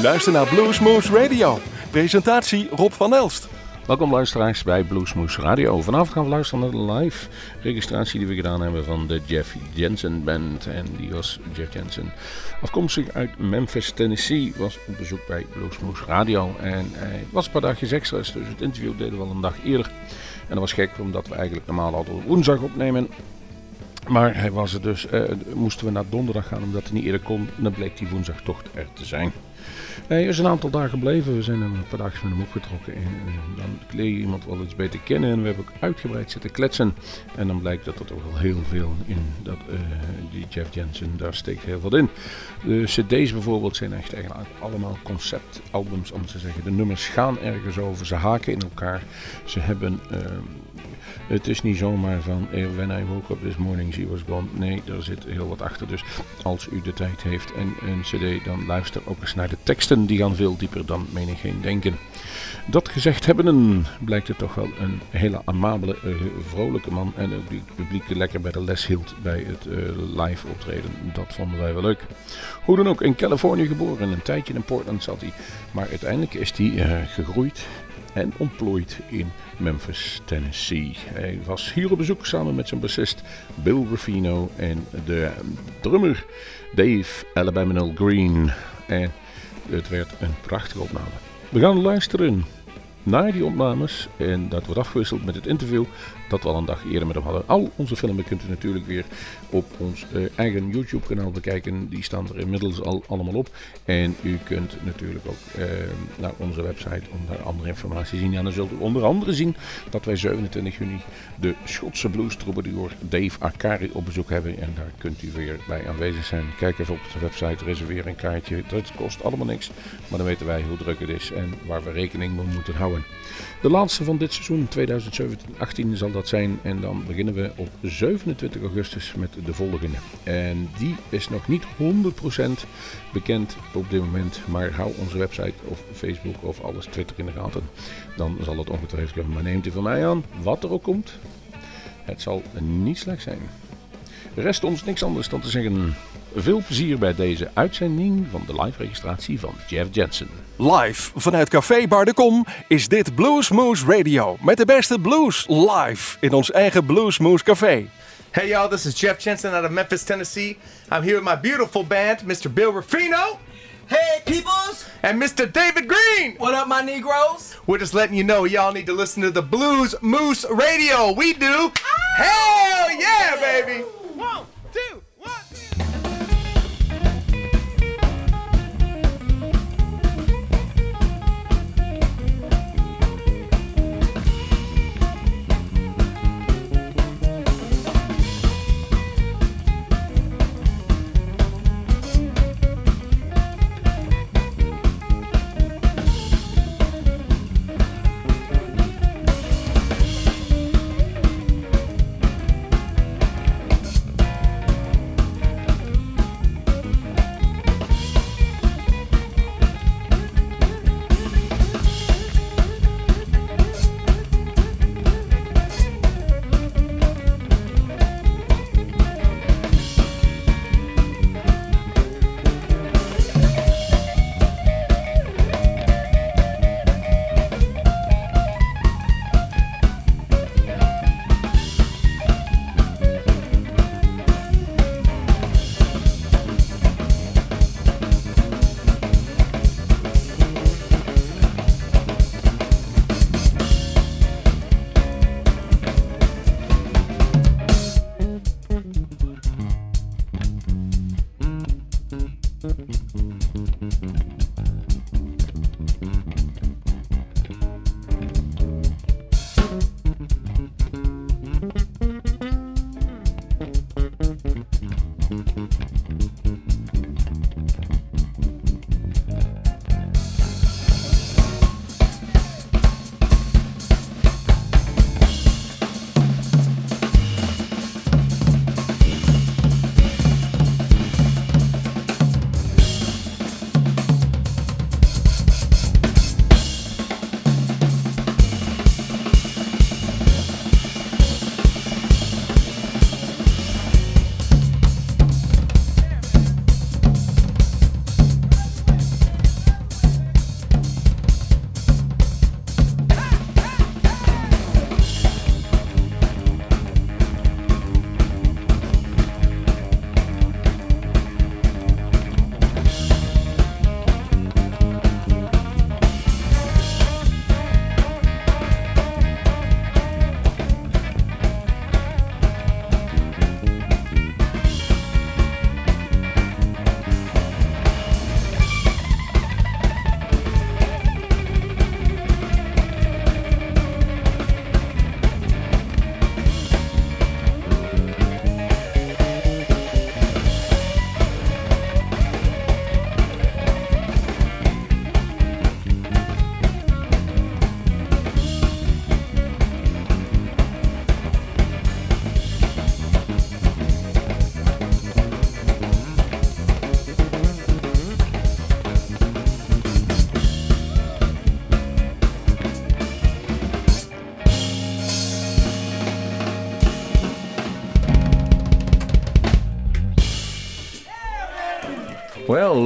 U luistert naar Bluesmoose Radio. Presentatie Rob van Elst. Welkom luisteraars bij Bluesmoose Radio. Vanavond gaan we luisteren naar de live registratie die we gedaan hebben van de Jeff Jensen Band. En die was Jeff Jensen afkomstig uit Memphis, Tennessee. Was op bezoek bij Bluesmoose Radio. En hij was een paar dagjes extra's, dus het interview deden we al een dag eerder. En dat was gek, omdat we eigenlijk normaal altijd woensdag opnemen. Maar hij was er dus, uh, moesten we naar donderdag gaan omdat hij niet eerder kon. En dan bleek die woensdag toch er te zijn. Hij is een aantal dagen gebleven. We zijn een paar dagen met hem opgetrokken. En, dan leer je iemand wel iets beter kennen. En we hebben ook uitgebreid zitten kletsen. En dan blijkt dat er toch wel heel veel in dat, uh, die Jeff Jensen, daar steekt heel veel in. De cd's bijvoorbeeld zijn echt eigenlijk allemaal conceptalbums om te zeggen. De nummers gaan ergens over. Ze haken in elkaar. Ze hebben... Uh, het is niet zomaar van eh, when I woke up this morning she was gone. Nee, er zit heel wat achter. Dus als u de tijd heeft en een cd, dan luister ook eens naar de teksten. Die gaan veel dieper dan menigeen denken. Dat gezegd hebben, blijkt het toch wel een hele amabele, uh, vrolijke man. En ook die het publiek lekker bij de les hield bij het uh, live optreden. Dat vonden wij wel leuk. Hoe dan ook, in Californië geboren. Een tijdje in Portland zat hij. Maar uiteindelijk is hij gegroeid en ontplooid in Memphis, Tennessee. Hij was hier op bezoek samen met zijn bassist Bill Ruffino en de drummer Dave Alabama Green. En het werd een prachtige opname. We gaan luisteren naar die opnames en dat wordt afgewisseld met het interview dat we al een dag eerder met hem hadden. Al onze filmen kunt u natuurlijk weer op ons uh, eigen YouTube kanaal bekijken. Die staan er inmiddels al allemaal op. En u kunt natuurlijk ook uh, naar onze website om daar andere informatie te zien. En dan zult u onder andere zien dat wij 27 juni de Schotse blues troubadour Dave Akari op bezoek hebben. En daar kunt u weer bij aanwezig zijn. Kijk even op de website, reserveer een kaartje. Dat kost allemaal niks. Maar dan weten wij hoe druk het is en waar we rekening mee moeten houden. De laatste van dit seizoen 2017-18 zal dat zijn. En dan beginnen we op 27 augustus met de volgende. En die is nog niet 100% bekend op dit moment. Maar hou onze website of Facebook of alles Twitter in de gaten. Dan zal het ongetwijfeld komen. Maar neemt u van mij aan, wat er ook komt. Het zal niet slecht zijn. Rest ons niks anders dan te zeggen... Veel plezier bij deze uitzending van de live registratie van Jeff Jensen. Live vanuit Café Bar de Kom is dit Bluesmoose Radio. Met de beste blues live in ons eigen Bluesmoose Café. Hey y'all, this is Jeff Jensen out of Memphis, Tennessee. I'm here with my beautiful band, Mr. Bill Rufino. Hey, peoples! And Mr. David Green! What up, my Negroes? We're just letting you know y'all need to listen to the Blues Moose Radio. We do. Hell yeah, baby! One, two, one, two.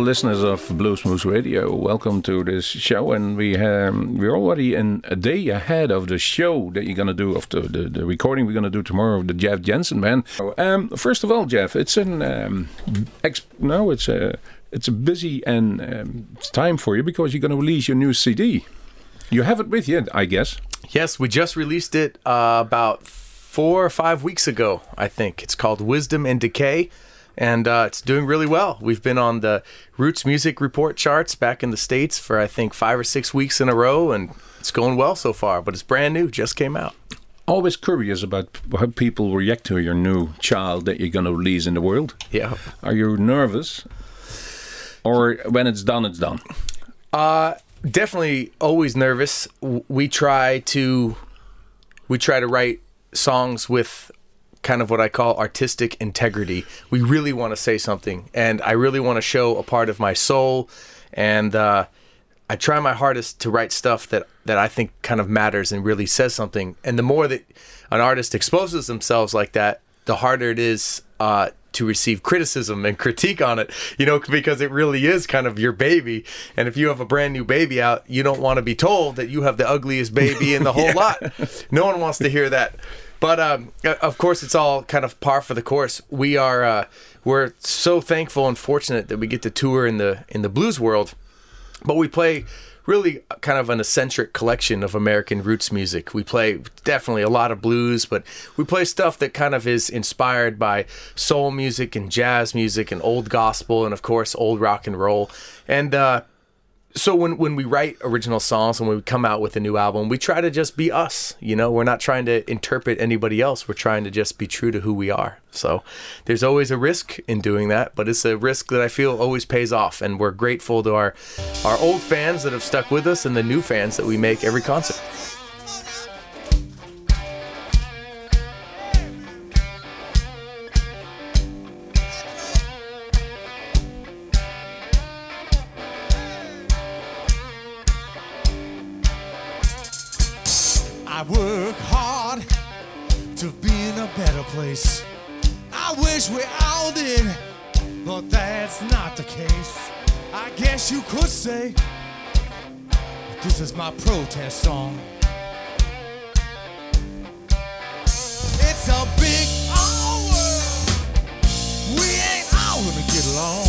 Listeners of Blues Moose Radio, welcome to this show, and we um, we're already in a day ahead of the show that you're gonna do of the, the, the recording we're gonna do tomorrow of the Jeff Jensen band. Um, first of all, Jeff, it's an um, ex- no, it's a it's a busy and um, time for you because you're gonna release your new CD. You have it with you, I guess. Yes, we just released it uh, about four or five weeks ago, I think. It's called Wisdom and Decay and uh, it's doing really well. We've been on the Roots Music Report charts back in the States for, I think, five or six weeks in a row, and it's going well so far, but it's brand new, just came out. Always curious about how people react to your new child that you're going to release in the world. Yeah. Are you nervous? Or when it's done, it's done? Uh, definitely always nervous. We try to we try to write songs with kind of what I call artistic integrity. We really want to say something, and I really want to show a part of my soul, and uh, I try my hardest to write stuff that that I think kind of matters and really says something. And the more that an artist exposes themselves like that, the harder it is uh, to receive criticism and critique on it, you know, because it really is kind of your baby. And if you have a brand new baby out, you don't want to be told that you have the ugliest baby in the whole yeah. lot. No one wants to hear that. But um, of course, it's all kind of par for the course. We are uh, we're so thankful and fortunate that we get to tour in the in the blues world, but we play really kind of an eccentric collection of American roots music. We play definitely a lot of blues, but we play stuff that kind of is inspired by soul music and jazz music and old gospel and of course old rock and roll. And uh, so when when we write original songs and we come out with a new album, we try to just be us. You know, we're not trying to interpret anybody else. We're trying to just be true to who we are. So there's always a risk in doing that, but it's a risk that I feel always pays off. And we're grateful to our our old fans that have stuck with us and the new fans that we make every concert. Place. I wish we all did, but that's not the case. I guess you could say this is my protest song. It's a big old world. We ain't all gonna get along.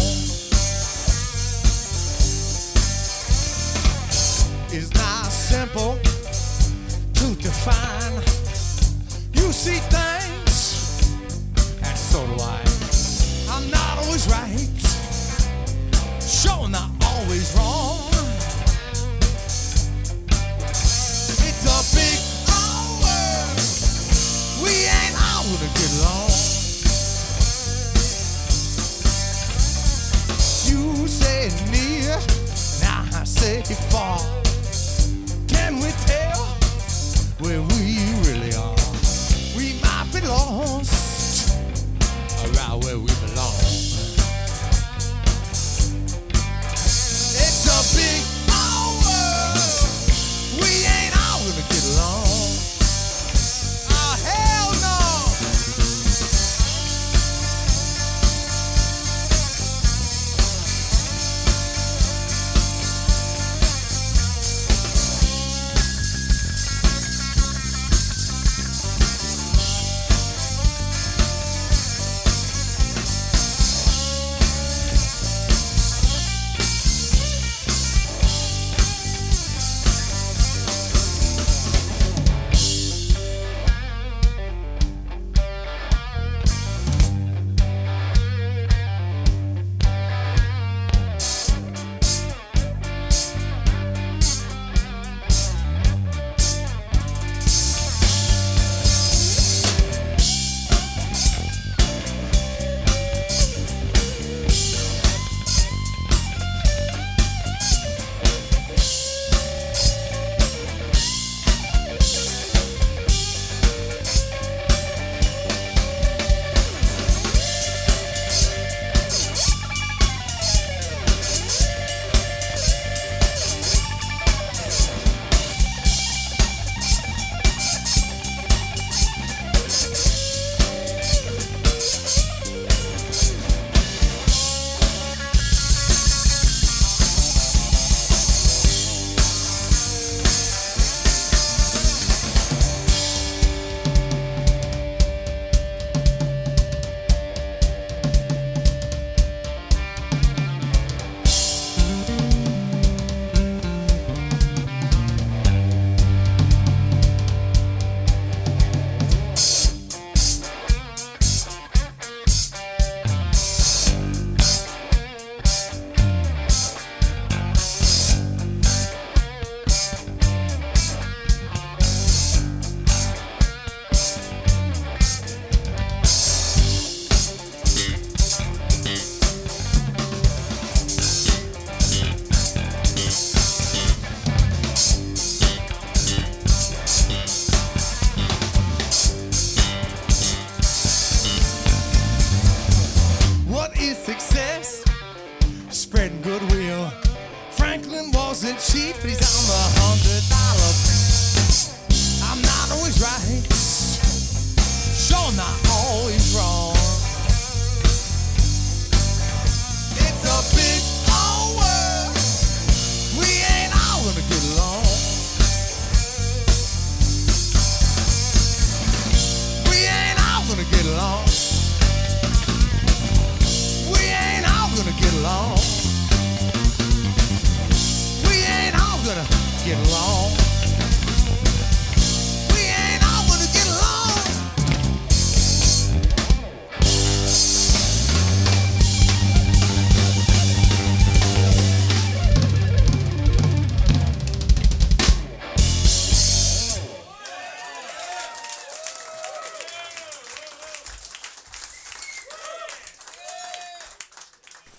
It's not simple to define. You see things, so do I. I'm not always right, sure not always wrong.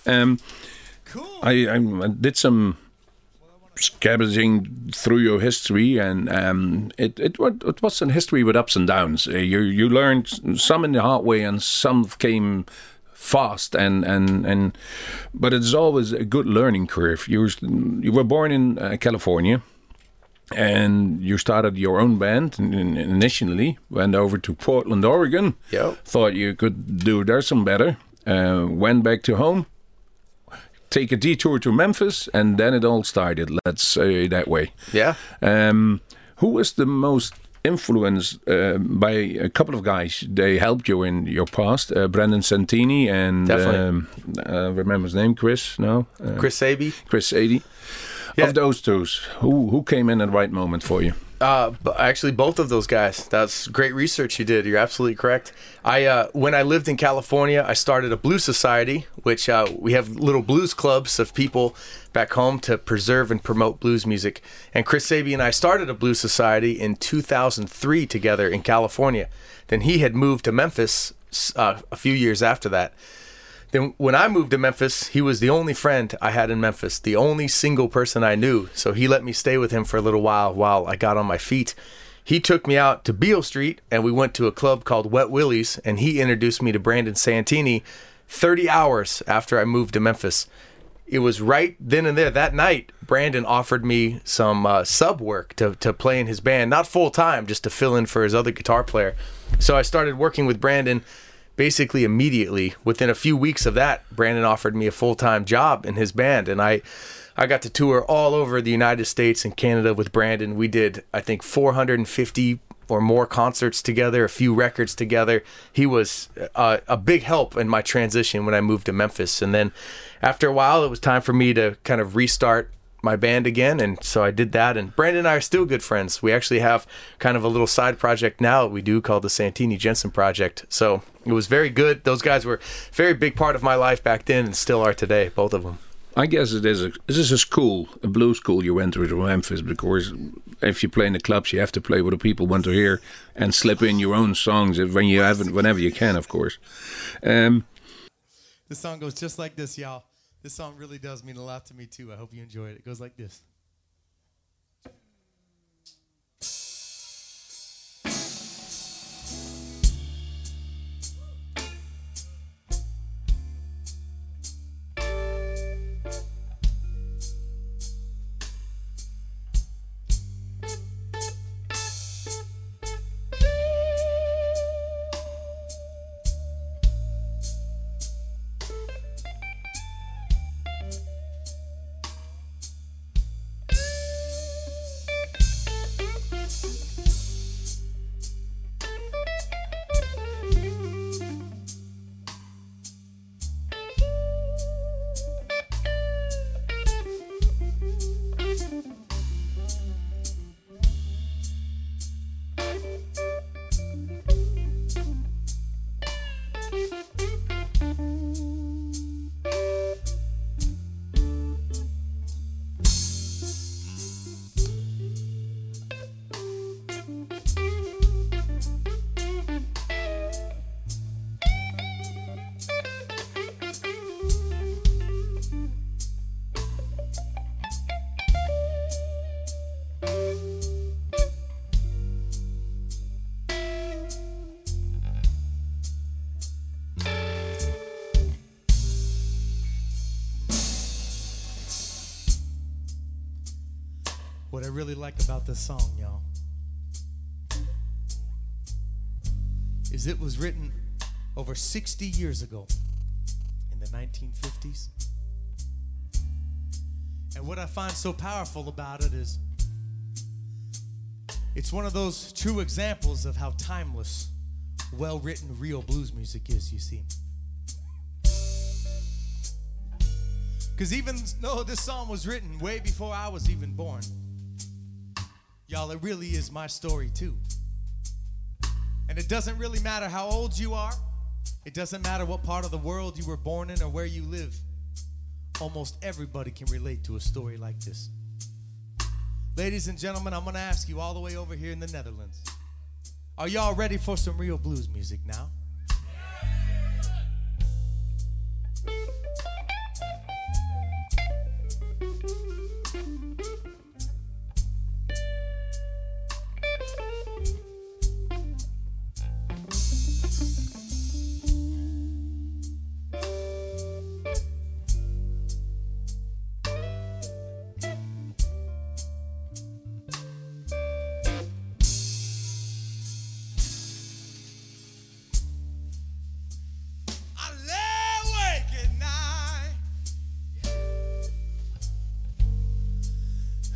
Um, Cool. I, I did some scavenging through your history, and um, it, it it was a history with ups and downs. Uh, you you learned some in the hard way, and some came fast, and and and. But it's always a good learning curve. You was- you were born in uh, California. And you started your own band in- in- initially. Went over to Portland, Oregon. Yep. Thought you could do there some better. Uh, went back to home take a detour to Memphis, and then it all started. Let's say that way. Yeah. Um, who was the most influenced uh, by a couple of guys? They helped you in your past. Uh, Brandon Santini and um, uh, remember his name, Chris? No, uh, Chris Saby. Chris Sadie. Yeah. Of those two, who who came in at the right moment for you? Uh, actually, both of those guys. That's great research you did. You're absolutely correct. I uh, when I lived in California, I started a blues society, which uh, we have little blues clubs of people back home to preserve and promote blues music. And Chris Sabi and I started a blues society in 2003 together in California. Then he had moved to Memphis uh, a few years after that. Then when I moved to Memphis, he was the only friend I had in Memphis, the only single person I knew. So he let me stay with him for a little while while I got on my feet. He took me out to Beale Street and we went to a club called Wet Willie's and he introduced me to Brandon Santini 30 hours after I moved to Memphis. It was right then and there that night. Brandon offered me some uh, sub work to, to play in his band, not full time, just to fill in for his other guitar player. So I started working with Brandon basically immediately. Within a few weeks of that, Brandon offered me a full time job in his band, and I. I got to tour all over the United States and Canada with Brandon. We did, I think, 450 or more concerts together, a few records together. He was uh, a big help in my transition when I moved to Memphis. And then after a while, it was time for me to kind of restart my band again. And so I did that. And Brandon and I are still good friends. We actually have kind of a little side project now that we do called the Santini Jensen Project. So it was very good. Those guys were a very big part of my life back then and still are today, both of them. I guess it is a this is a school, a blues school you went to to Memphis because if you play in the clubs, you have to play what the people want to hear and slip in your own songs when you haven't, whenever you can, of course. Um, This song goes just like this, y'all. This song really does mean a lot to me too. I hope you enjoy it. It goes like this. Like about this song, y'all, is it was written over 60 years ago in the 1950s. And what I find so powerful about it is it's one of those true examples of how timeless, well written, real blues music is, you see. Because even though this song was written way before I was even born, y'all, it really is my story too. And it doesn't really matter how old you are, it doesn't matter what part of the world you were born in or where you live. Almost everybody can relate to a story like this. Ladies and gentlemen, I'm to ask you all the way over here in the Netherlands. Are y'all ready for some real blues music now?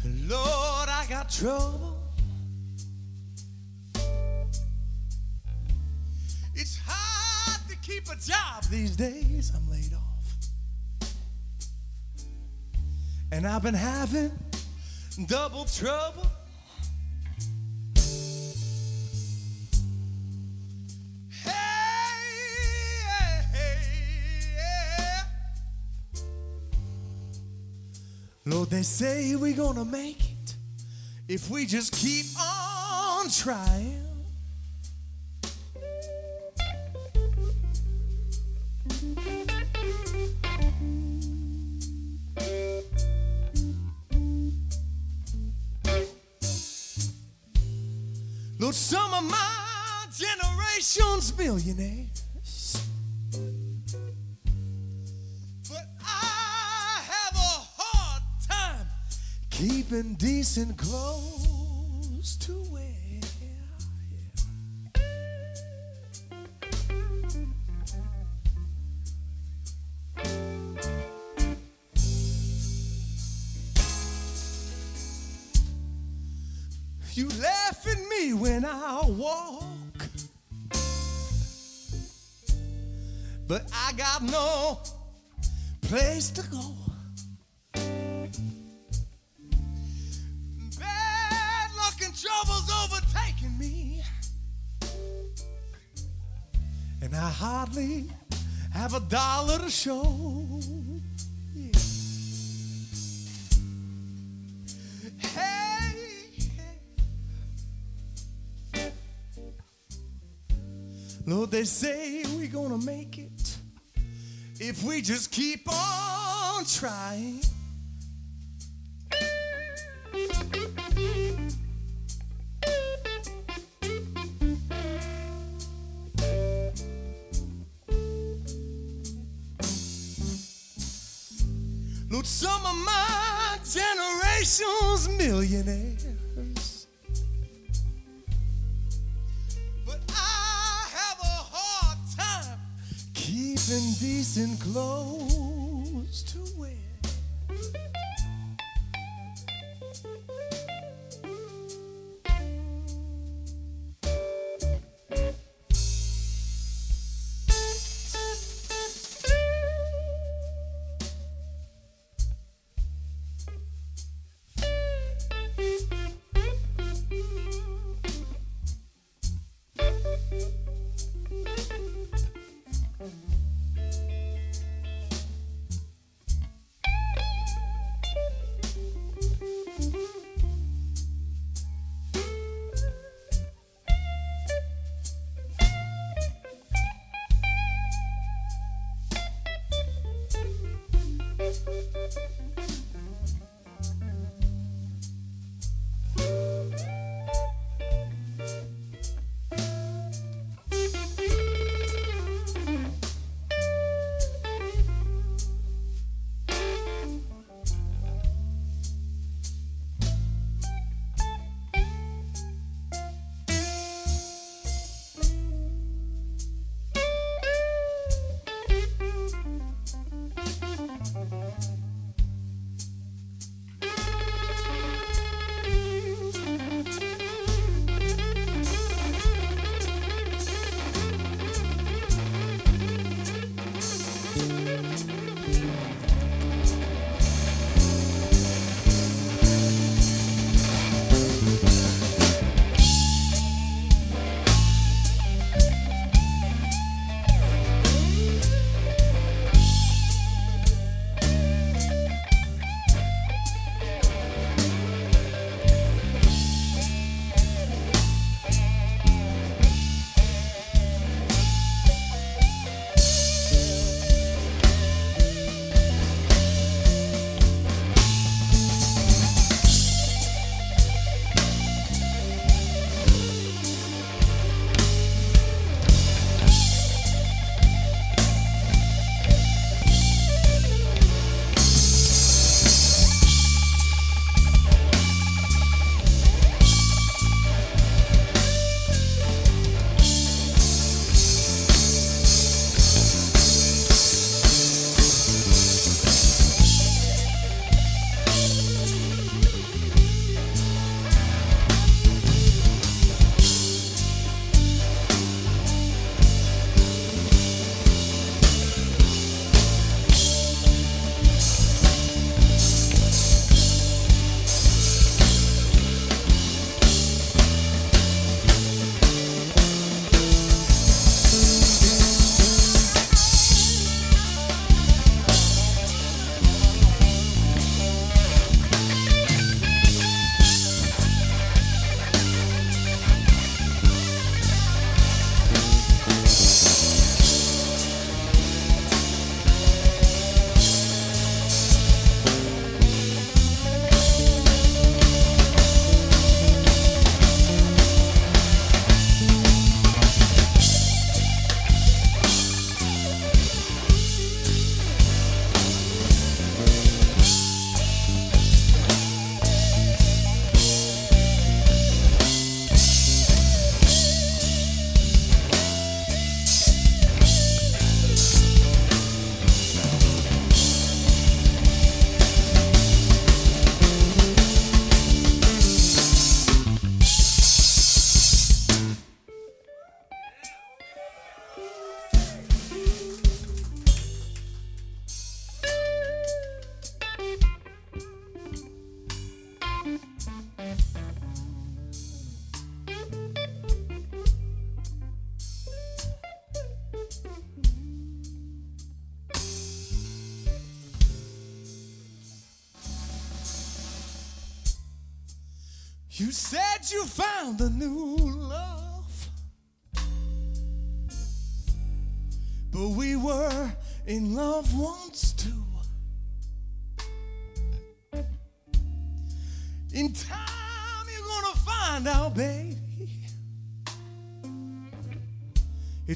Lord, I got trouble. It's hard to keep a job these days. I'm laid off. And I've been having double trouble. Lord, they say we're gonna make it if we just keep on trying. Lord, some of my generation's millionaires. Decent clothes to wear. You laugh at me when I walk. But I got no place to go. To show. Yeah. Hey, Lord, they say we're gonna make it if we just keep on trying. Some of my generation's millionaires. But I have a hard time keeping decent clothes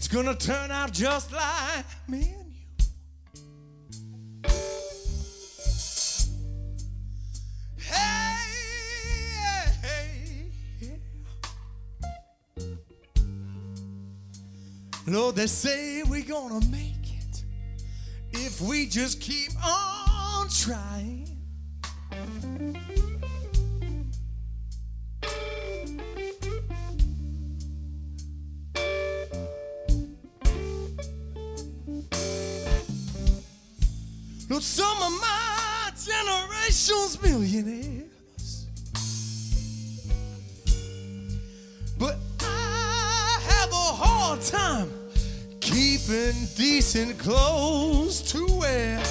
It's gonna turn out just like me and you. Hey, hey, yeah. Lord, they say we're gonna make it if we just keep on trying. Lord, some of my generation's millionaires. But I have a hard time keeping decent clothes to wear.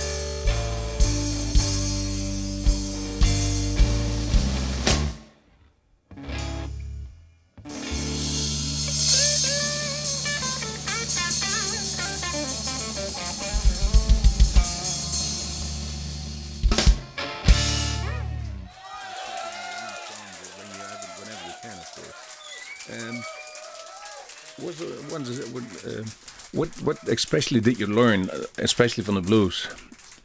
What, especially did you learn, especially from the blues?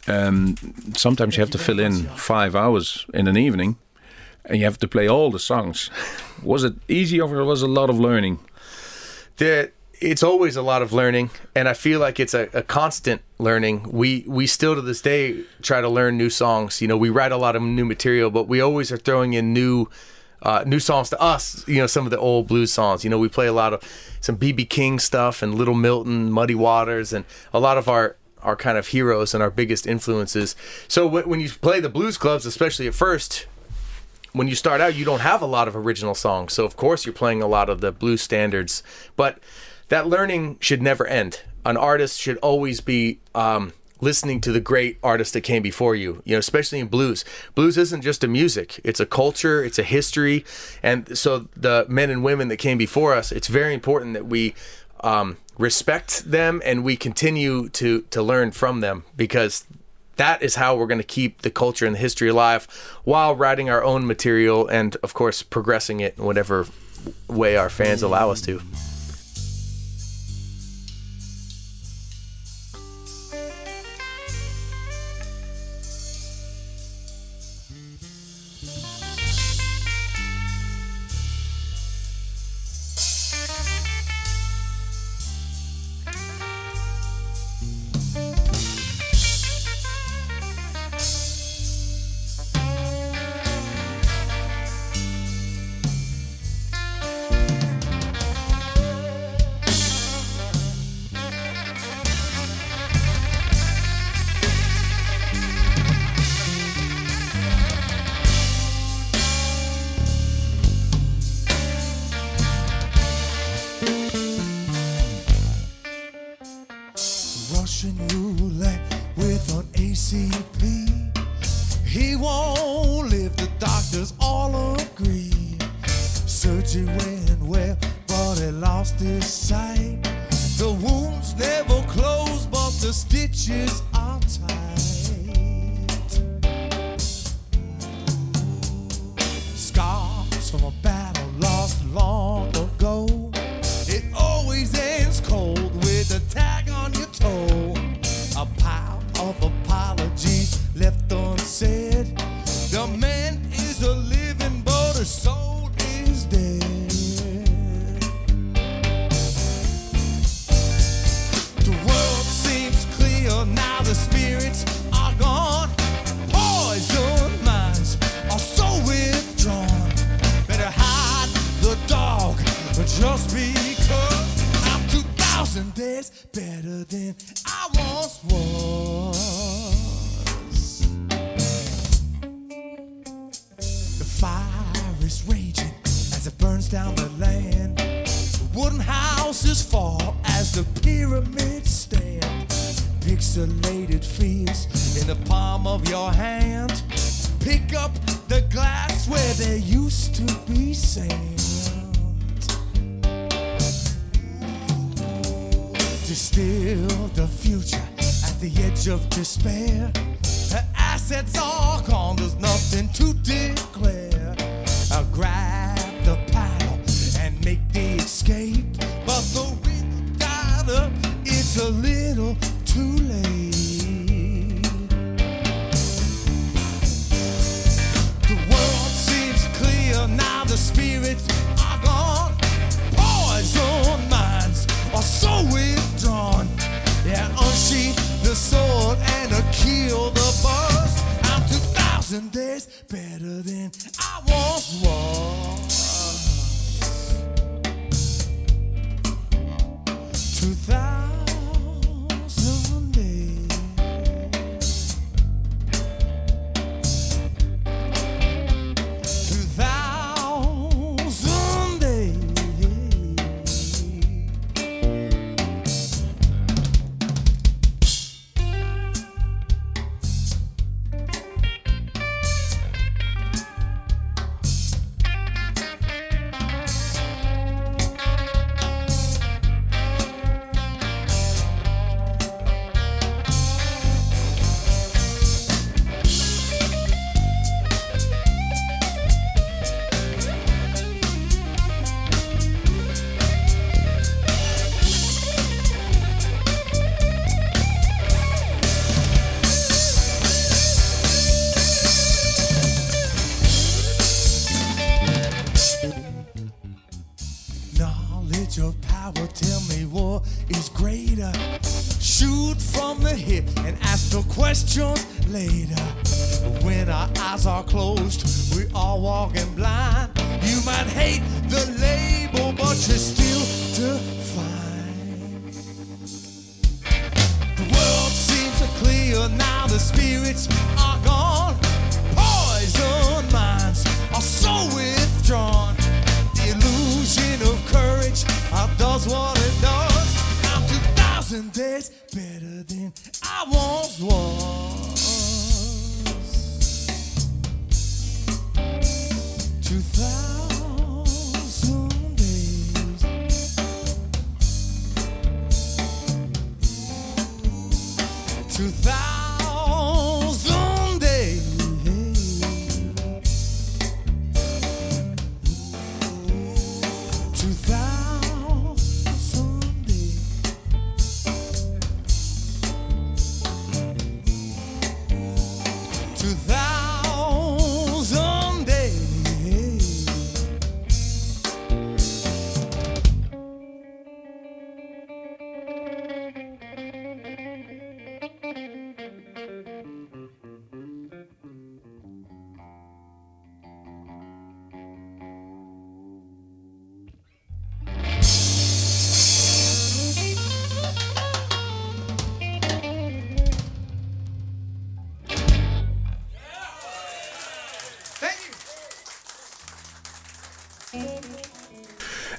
Um, sometimes you have to fill in five hours in an evening, and you have to play all the songs. Was it easy, or was it a lot of learning? there it's always a lot of learning and i feel like it's a, a constant learning we we still to this day try to learn new songs you know we write a lot of new material but we always are throwing in new uh, new songs to us you know some of the old blues songs you know we play a lot of some bb king stuff and little milton muddy waters and a lot of our our kind of heroes and our biggest influences so wh- when you play the blues clubs especially at first when you start out, you don't have a lot of original songs. So, of course, you're playing a lot of the blues standards. But that learning should never end. An artist should always be um, listening to the great artists that came before you, you know, especially in blues. Blues isn't just a music, it's a culture, it's a history. And so, the men and women that came before us, it's very important that we. Um, respect them and we continue to to learn from them because that is how we're going to keep the culture and the history alive while writing our own material and of course progressing it in whatever way our fans allow us to 2,000 days better than I once was. The fire is raging as it burns down the land. Wooden houses fall as the pyramids stand. Pixelated fears in the palm of your hand. Pick up the glass where there used to be sand. Distill the future at the edge of despair. The assets all gone, there's nothing to declare. I'll grab the paddle and make the escape. But the wind died up, it's a little too late. The world seems clear now, the spirits are gone. Poison are so withdrawn. Yeah, unsheath the sword and uh, kill the buzz. I'm 2,000 days better than I once was. 2,000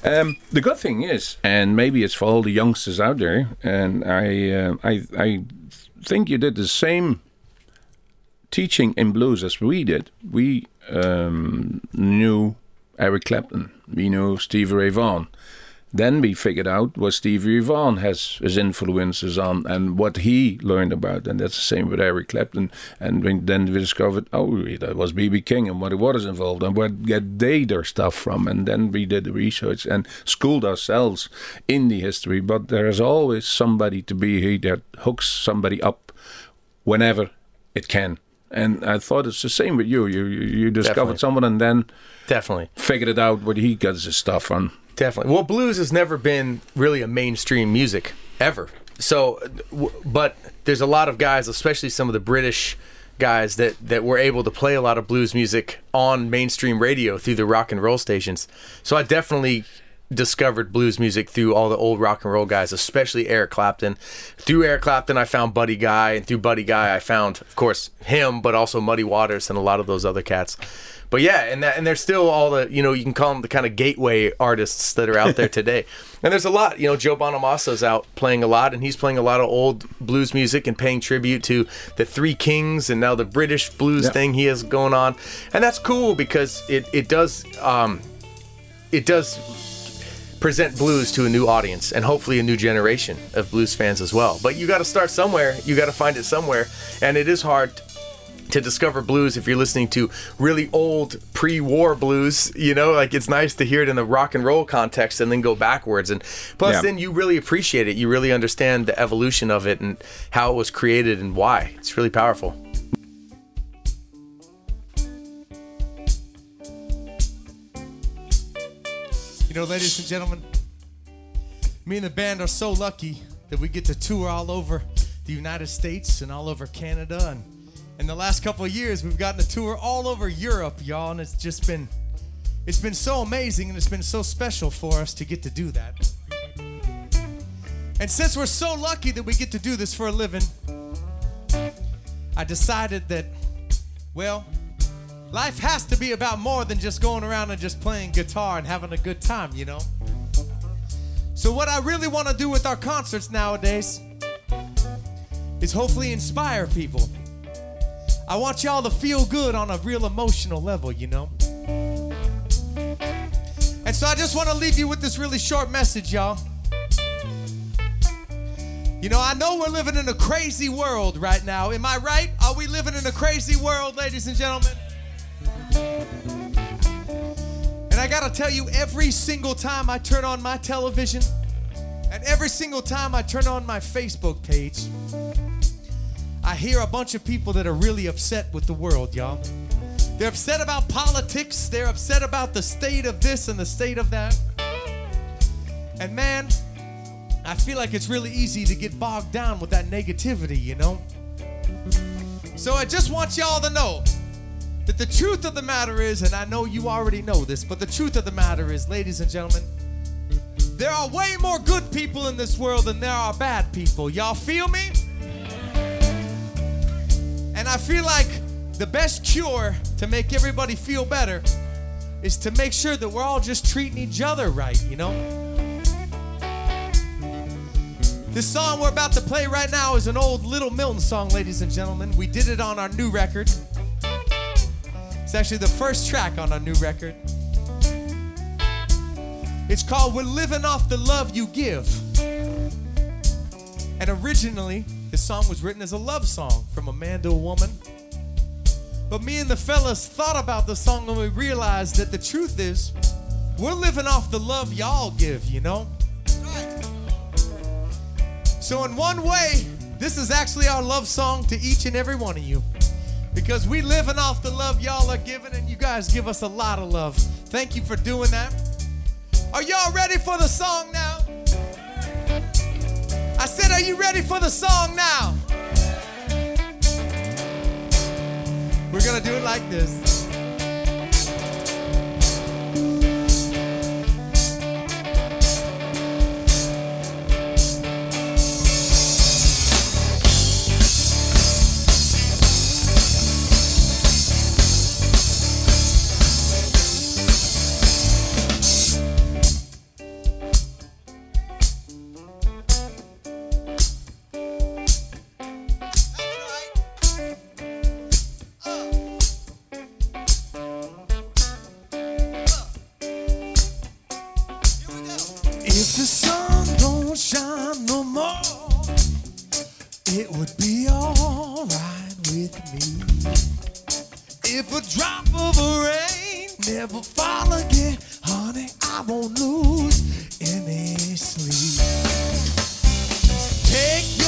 Um, the good thing is, and maybe it's for all the youngsters out there, and I, uh, I, I think you did the same teaching in blues as we did. We um, knew Eric Clapton, we knew Steve Ray Vaughan. Then we figured out what Stevie Vaughan has his influences on and what he learned about, and that's the same with Eric Clapton. And when, then we discovered, oh, that was BB King and what he was involved and where get they their stuff from. And then we did the research and schooled ourselves in the history. But there is always somebody to be here that hooks somebody up whenever it can. And I thought it's the same with you. You you, you discovered Definitely. someone and then Definitely. figured it out what he gets his stuff from. Definitely. Well, blues has never been really a mainstream music ever. So, but there's a lot of guys, especially some of the British guys that that were able to play a lot of blues music on mainstream radio through the rock and roll stations. So I definitely discovered blues music through all the old rock and roll guys, especially Eric Clapton. Through Eric Clapton, I found Buddy Guy, and through Buddy Guy, I found, of course, him, but also Muddy Waters and a lot of those other cats. But yeah, and that, and there's still all the you know you can call them the kind of gateway artists that are out there today. And there's a lot, you know, Joe Bonamassa's out playing a lot, and he's playing a lot of old blues music and paying tribute to the Three Kings and now the British blues Yeah. thing he has going on, and that's cool because it it does um, it does present blues to a new audience and hopefully a new generation of blues fans as well. But you got to start somewhere. You got to find it somewhere, and it is hard to discover blues if you're listening to really old pre-war blues. You know, like it's nice to hear it in the rock and roll context and then go backwards. And plus, Yeah. then you really appreciate it. You really understand the evolution of it and how it was created and why. It's really powerful. You know, ladies and gentlemen, me and the band are so lucky that we get to tour all over the United States and all over Canada. And in the last couple of years, we've gotten to tour all over Europe, y'all, and it's just been it's been so amazing and it's been so special for us to get to do that. And since we're so lucky that we get to do this for a living, I decided that, well, life has to be about more than just going around and just playing guitar and having a good time, you know? So, what I really want to do with our concerts nowadays is hopefully inspire people. I want y'all to feel good on a real emotional level, you know? And so, I just want to leave you with this really short message, y'all. You know, I know we're living in a crazy world right now. Am I right? Are we living in a crazy world, ladies and gentlemen? And I gotta tell you, every single time I turn on my television, and every single time I turn on my Facebook page, I hear a bunch of people that are really upset with the world, y'all. They're upset about politics, they're upset about the state of this and the state of that. And man, I feel like it's really easy to get bogged down with that negativity, you know? So I just want y'all to know that the truth of the matter is, and I know you already know this, but the truth of the matter is, ladies and gentlemen, there are way more good people in this world than there are bad people. Y'all feel me? I feel like the best cure to make everybody feel better is to make sure that we're all just treating each other right, you know? This song we're about to play right now is an old Little Milton song, ladies and gentlemen. We did it on our new record. It's actually the first track on our new record. It's called We're Living Off the Love You Give. And originally, this song was written as a love song from a man to a woman. But me and the fellas thought about the song and we realized that the truth is, we're living off the love y'all give, you know? So, in one way, this is actually our love song to each and every one of you. Because we living off the love y'all are giving, and you guys give us a lot of love. Thank you for doing that. Are y'all ready for the song now? I said, Are you ready for the song now? We're gonna do it like this. Alright with me. If a drop of rain never fall again, honey, I won't lose any sleep. Take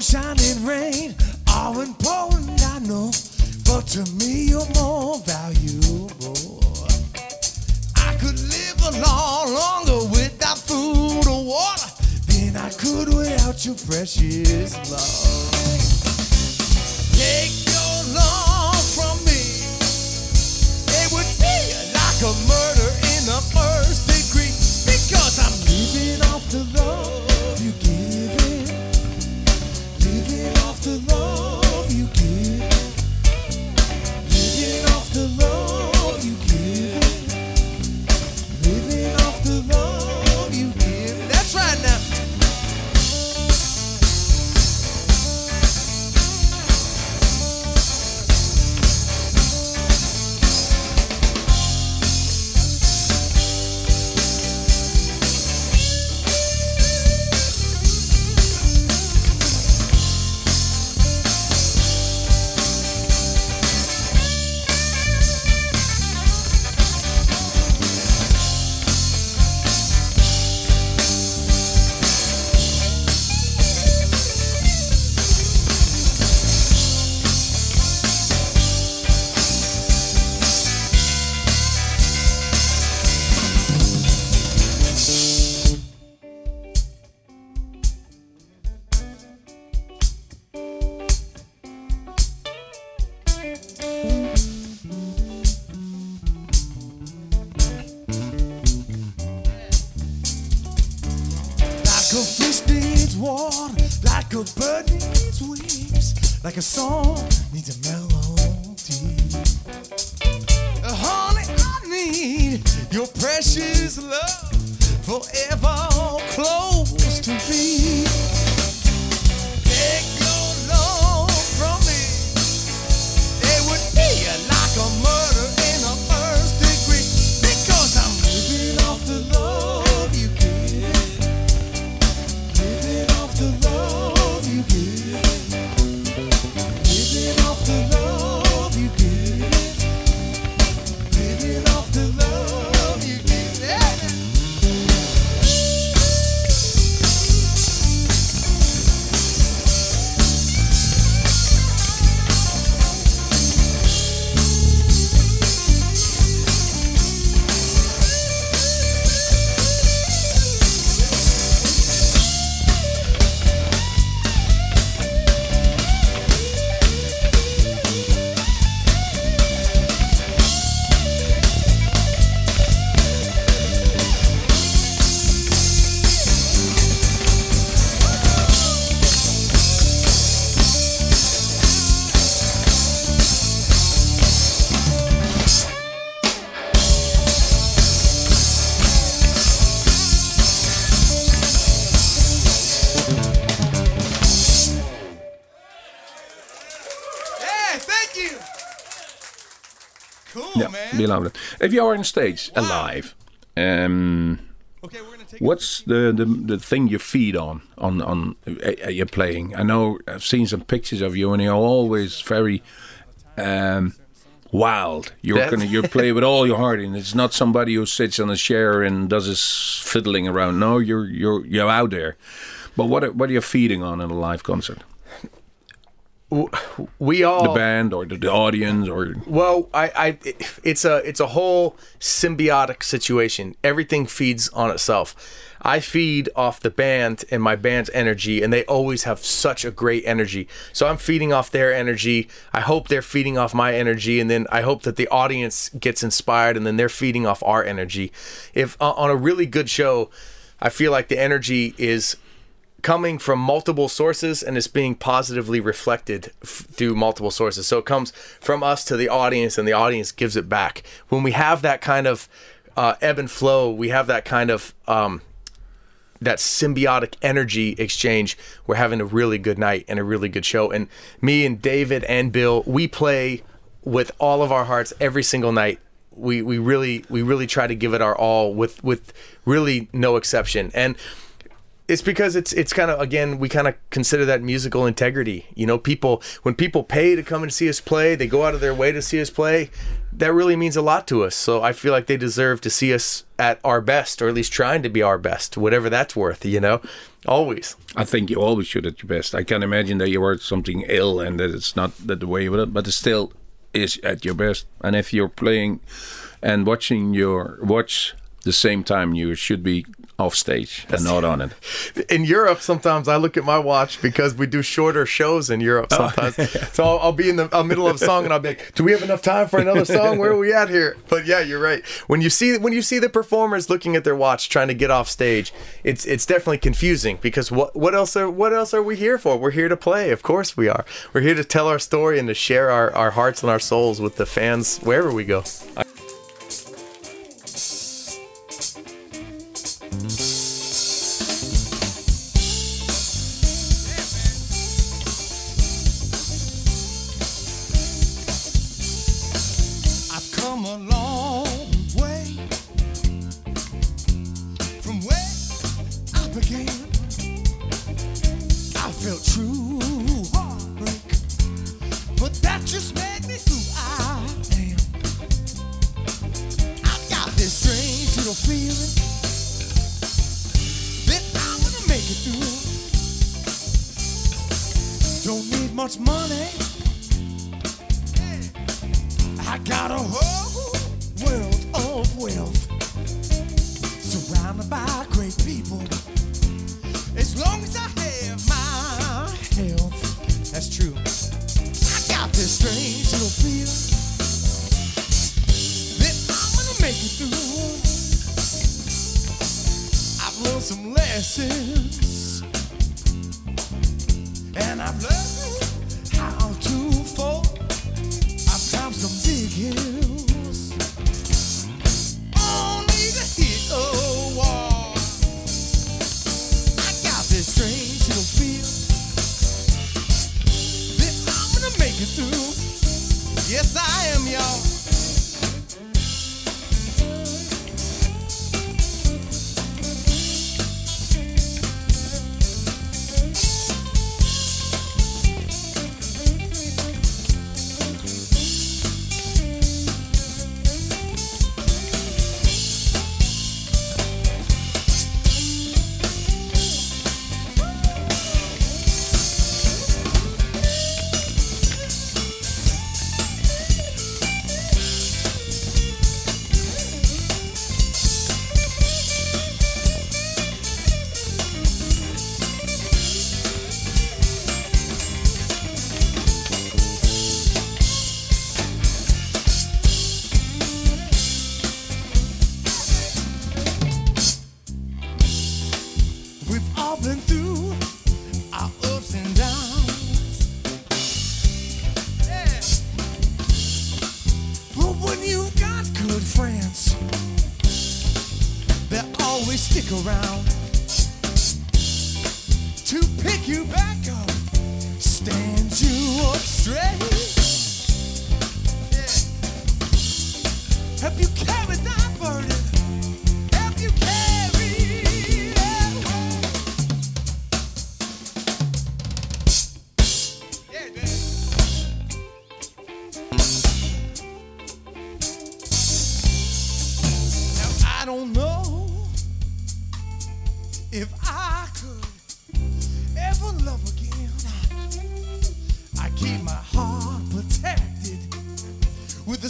sunshine and rain are important, I know, but to me you're more valuable. I could live a lot longer without food or water than I could without your precious love. Take your love from me. It would be like a murder in the first degree because I'm living off the love like a song be louder. If you are on stage alive, um, Okay, we're take. what's the, the the thing you feed on on on uh, uh, you're playing? I know I've seen some pictures of you, and you're always very um, wild. You're gonna you play with all your heart, and it's not somebody who sits on a chair and does his fiddling around. No, you're you're you're out there. But what are- what are you feeding on in a live concert? We all The band or the, the audience or Well, I, I, it's a, it's a whole symbiotic situation. Everything feeds on itself. I feed off the band and my band's energy, and they always have such a great energy. So I'm feeding off their energy. I hope they're feeding off my energy, and then I hope that the audience gets inspired, and then they're feeding off our energy. If uh, on a really good show, I feel like the energy is coming from multiple sources and it's being positively reflected f- through multiple sources. So it comes from us to the audience and the audience gives it back. When we have that kind of uh, ebb and flow, we have that kind of um, that symbiotic energy exchange. We're having a really good night and a really good show. And me and David and Bill, we play with all of our hearts every single night. We, we really we really try to give it our all with with really no exception. And it's because it's it's kind of again we kind of consider that musical integrity you know people when people pay to come and see us play they go out of their way to see us play that really means a lot to us. So I feel like they deserve to see us at our best, or at least trying to be our best, whatever that's worth. You know, always. I think you always should at your best. I can't imagine that you were something ill and that it's not that the way with it, but it still is at your best. And if you're playing and watching your watch the same time, you should be off stage and not on it. in Europe, sometimes I look at my watch because we do shorter shows in Europe sometimes. so I'll, I'll be in the uh, middle of a song and I'll be like, "Do we have enough time for another song? Where are we at here?" But yeah, you're right. When you see when you see the performers looking at their watch trying to get off stage, it's it's definitely confusing because what what else are what else are we here for? We're here to play. Of course we are. We're here to tell our story and to share our, our hearts and our souls with the fans wherever we go. I've much money. I got a whole world of wealth surrounded by great people. As long as I have my health, that's true. I got this strange little feeling that I'm gonna make it through. I've learned some lessons, and I've learned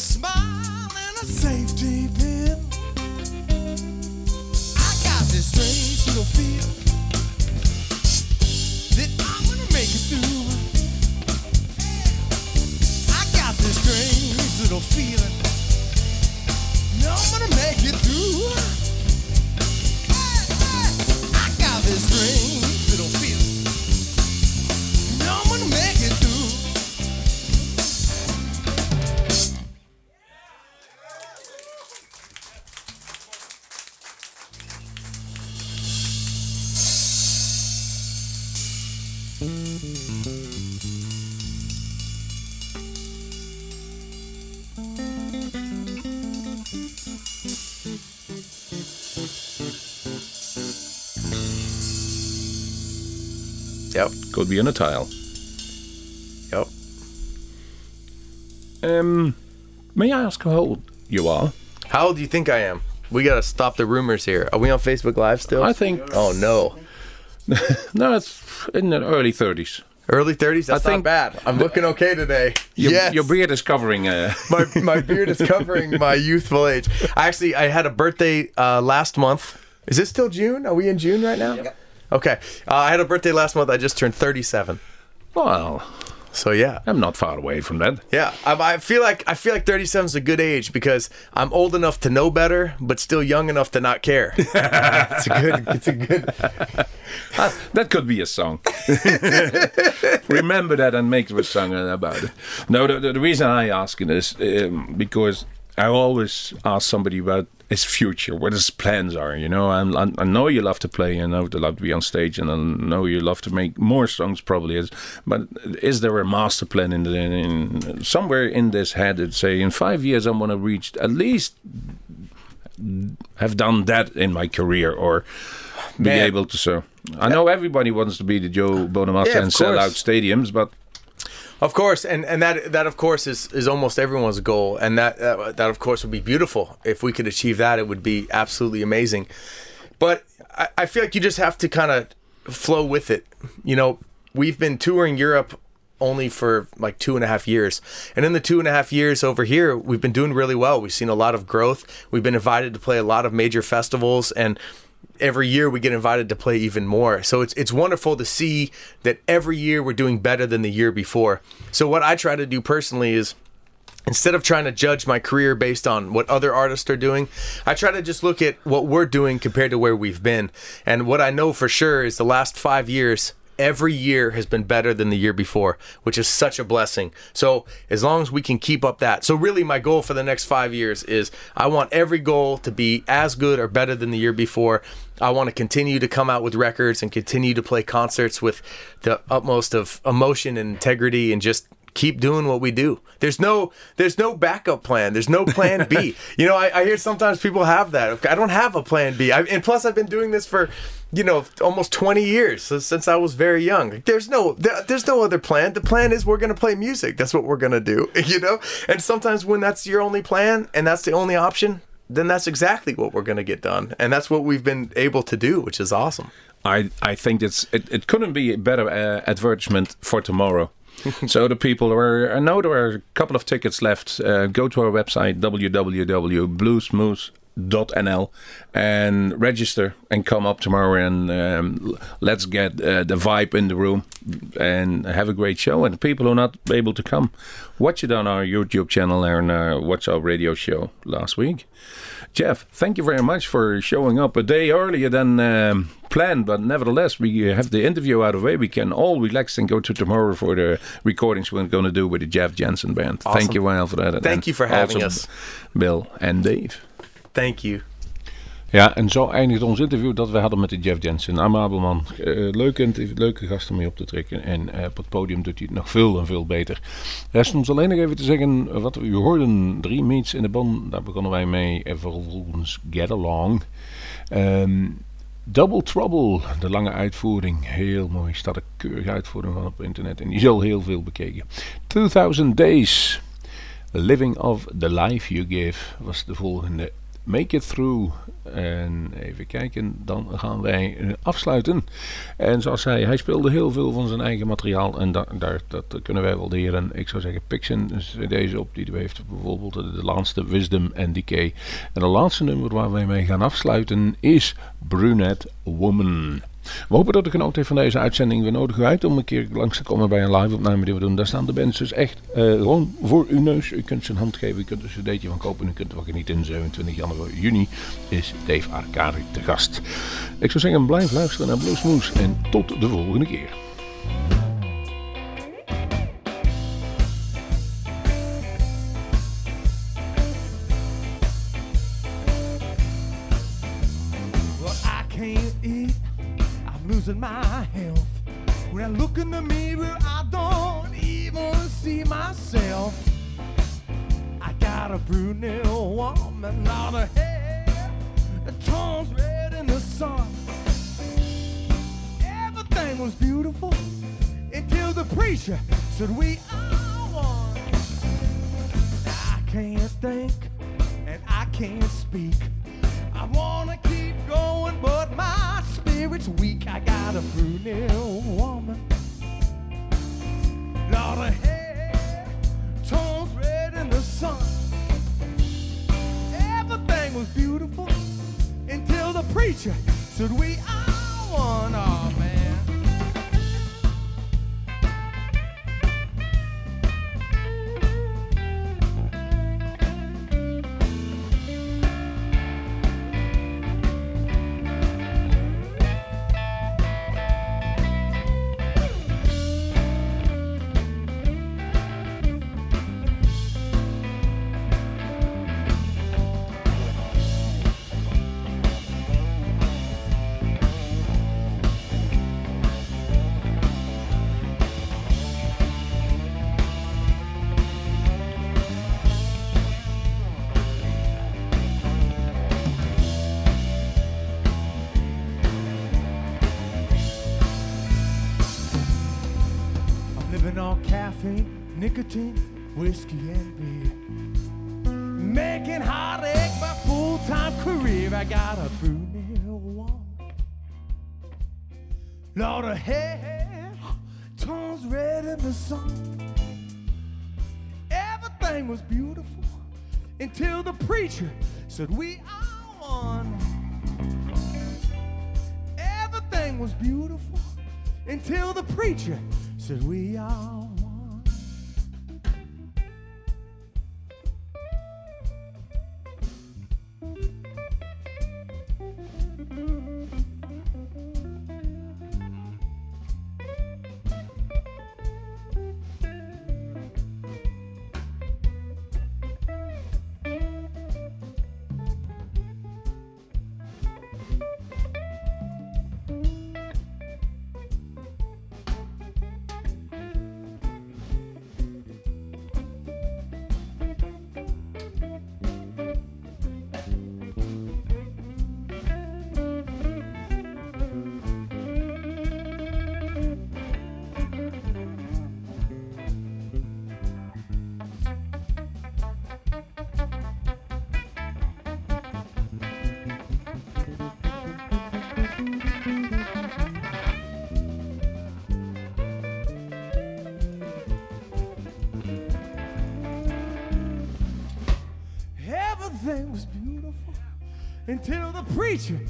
smile and a safety pin. I got this strange little feel Yep. Be in a tile. Yep. Um, May I ask how old you are? How old do you think I am? We gotta stop the rumors here. Are we on Facebook Live still? I think Oh no. no, it's in the early 30s. Early 30s? That's think- not bad. I'm looking okay today. Your, yes. your beard is covering. Uh, my, my beard is covering my youthful age. Actually, I had a birthday uh, last month. Is this still June? Are we in June right now? Okay. Uh, I had a birthday last month. I just turned 37. well, So yeah. I'm not far away from that. Yeah, I, I feel like I feel like 37 is a good age because I'm old enough to know better, but still young enough to not care. it's a good. It's a good. Ah, that could be a song. Remember that and make a song about it. No, the, the, the reason I ask it is um, because I always ask somebody about his future, what his plans are. You know, and I, I know you love to play, and I know you love to be on stage, and I know you love to make more songs. Probably is, but is there a master plan in, the, in somewhere in this head that say in five years I'm going to reach at least have done that in my career or be Man. able to so I uh, know everybody wants to be the Joe Bonamassa Yeah, and sell out stadiums, but Of course, and and that that of course is is almost everyone's goal, and that that, that of course would be beautiful if we could achieve that. It would be absolutely amazing. But I, I feel like you just have to kind of flow with it. You know, we've been touring Europe only for like two and a half years. And in the two and a half years over here, we've been doing really well. We've seen a lot of growth. We've been invited to play a lot of major festivals and every year we get invited to play even more. So it's it's wonderful to see that every year we're doing better than the year before. So what I try to do personally is instead of trying to judge my career based on what other artists are doing, I try to just look at what we're doing compared to where we've been. And what I know for sure is the last five years, every year has been better than the year before, which is such a blessing. So as long as we can keep up that. So really my goal for the next five years is I want every goal to be as good or better than the year before. I want to continue to come out with records and continue to play concerts with the utmost of emotion and integrity and just keep doing what we do. There's no there's no backup plan. There's no plan B. you know, I, I hear sometimes people have that. I don't have a plan B. I, and plus, I've been doing this for you know almost 20 years since I was very young. There's no there, there's no other plan. The plan is we're gonna play music. That's what we're gonna do. You know. And sometimes when that's your only plan and that's the only option. Then that's exactly what we're going to get done, and that's what we've been able to do, which is awesome. I I think it's it, it couldn't be a better uh, advertisement for tomorrow. so the people are I know there are a couple of tickets left. Uh, go to our website www.bluesmoose.nl and register and come up tomorrow and um, let's get uh, the vibe in the room and have a great show. And people who are not able to come, watch it on our YouTube channel and uh, watch our radio show last week. Jeff, thank you very much for showing up a day earlier than um, planned, but nevertheless, we have the interview out of the way. We can all relax and go to tomorrow for the recordings we're going to do with the Jeff Jensen band. Thank Awesome. you, well, for that. Thank And you for having us. Bill and Dave. Thank you. Ja, en zo eindigt ons interview dat we hadden met de Jeff Jensen. Amabel man, Eh, leuke, interview- leuke gast om mee op te trekken. En eh, op het podium doet hij het nog veel en veel beter. Rest ons alleen nog even te zeggen, wat we hoorden, drie meets in de band. Daar begonnen wij mee. En vervolgens Get Along. Ehm, Double Trouble, de lange uitvoering. Heel mooi. Staat een keurige uitvoering van op internet. En die is al heel veel bekeken. 2000 Days. Living of the Life You Give was de volgende. Make It Through. En even kijken, dan gaan wij eh, afsluiten. En zoals zei, hij speelde heel veel van zijn eigen materiaal. En da- daar, dat kunnen wij waarderen. Ik zou zeggen, zijn deze op die hij heeft. Bijvoorbeeld de, de laatste Wisdom and Decay. En de laatste nummer waar wij mee gaan afsluiten is Brunette Woman. We hopen dat u genoten heeft van deze uitzending. We nodigen u uit om een keer langs te komen bij een live-opname die we doen. Daar staan de bands dus echt eh, gewoon voor uw neus. U kunt ze een hand geven, u kunt er een cd'tje van kopen. U kunt er wel genieten. 27 januari, juni is Dave Arcadi te gast. Ik zou zeggen, blijf luisteren naar Bluesmoes en tot de volgende keer. Losing my health. When I look in the mirror, I don't even see myself. I got a brunette woman on her head, and tones red in the sun. Everything was beautiful until the preacher said we are one. I can't think and I can't speak. I wanna keep going, but my spirit's weak. I got a brunette woman. Lot of hair, tones red in the sun. Everything was beautiful until the preacher said we are one. Oh Everything was beautiful until the preacher said, We are one. Everything was beautiful until the preacher said, We are until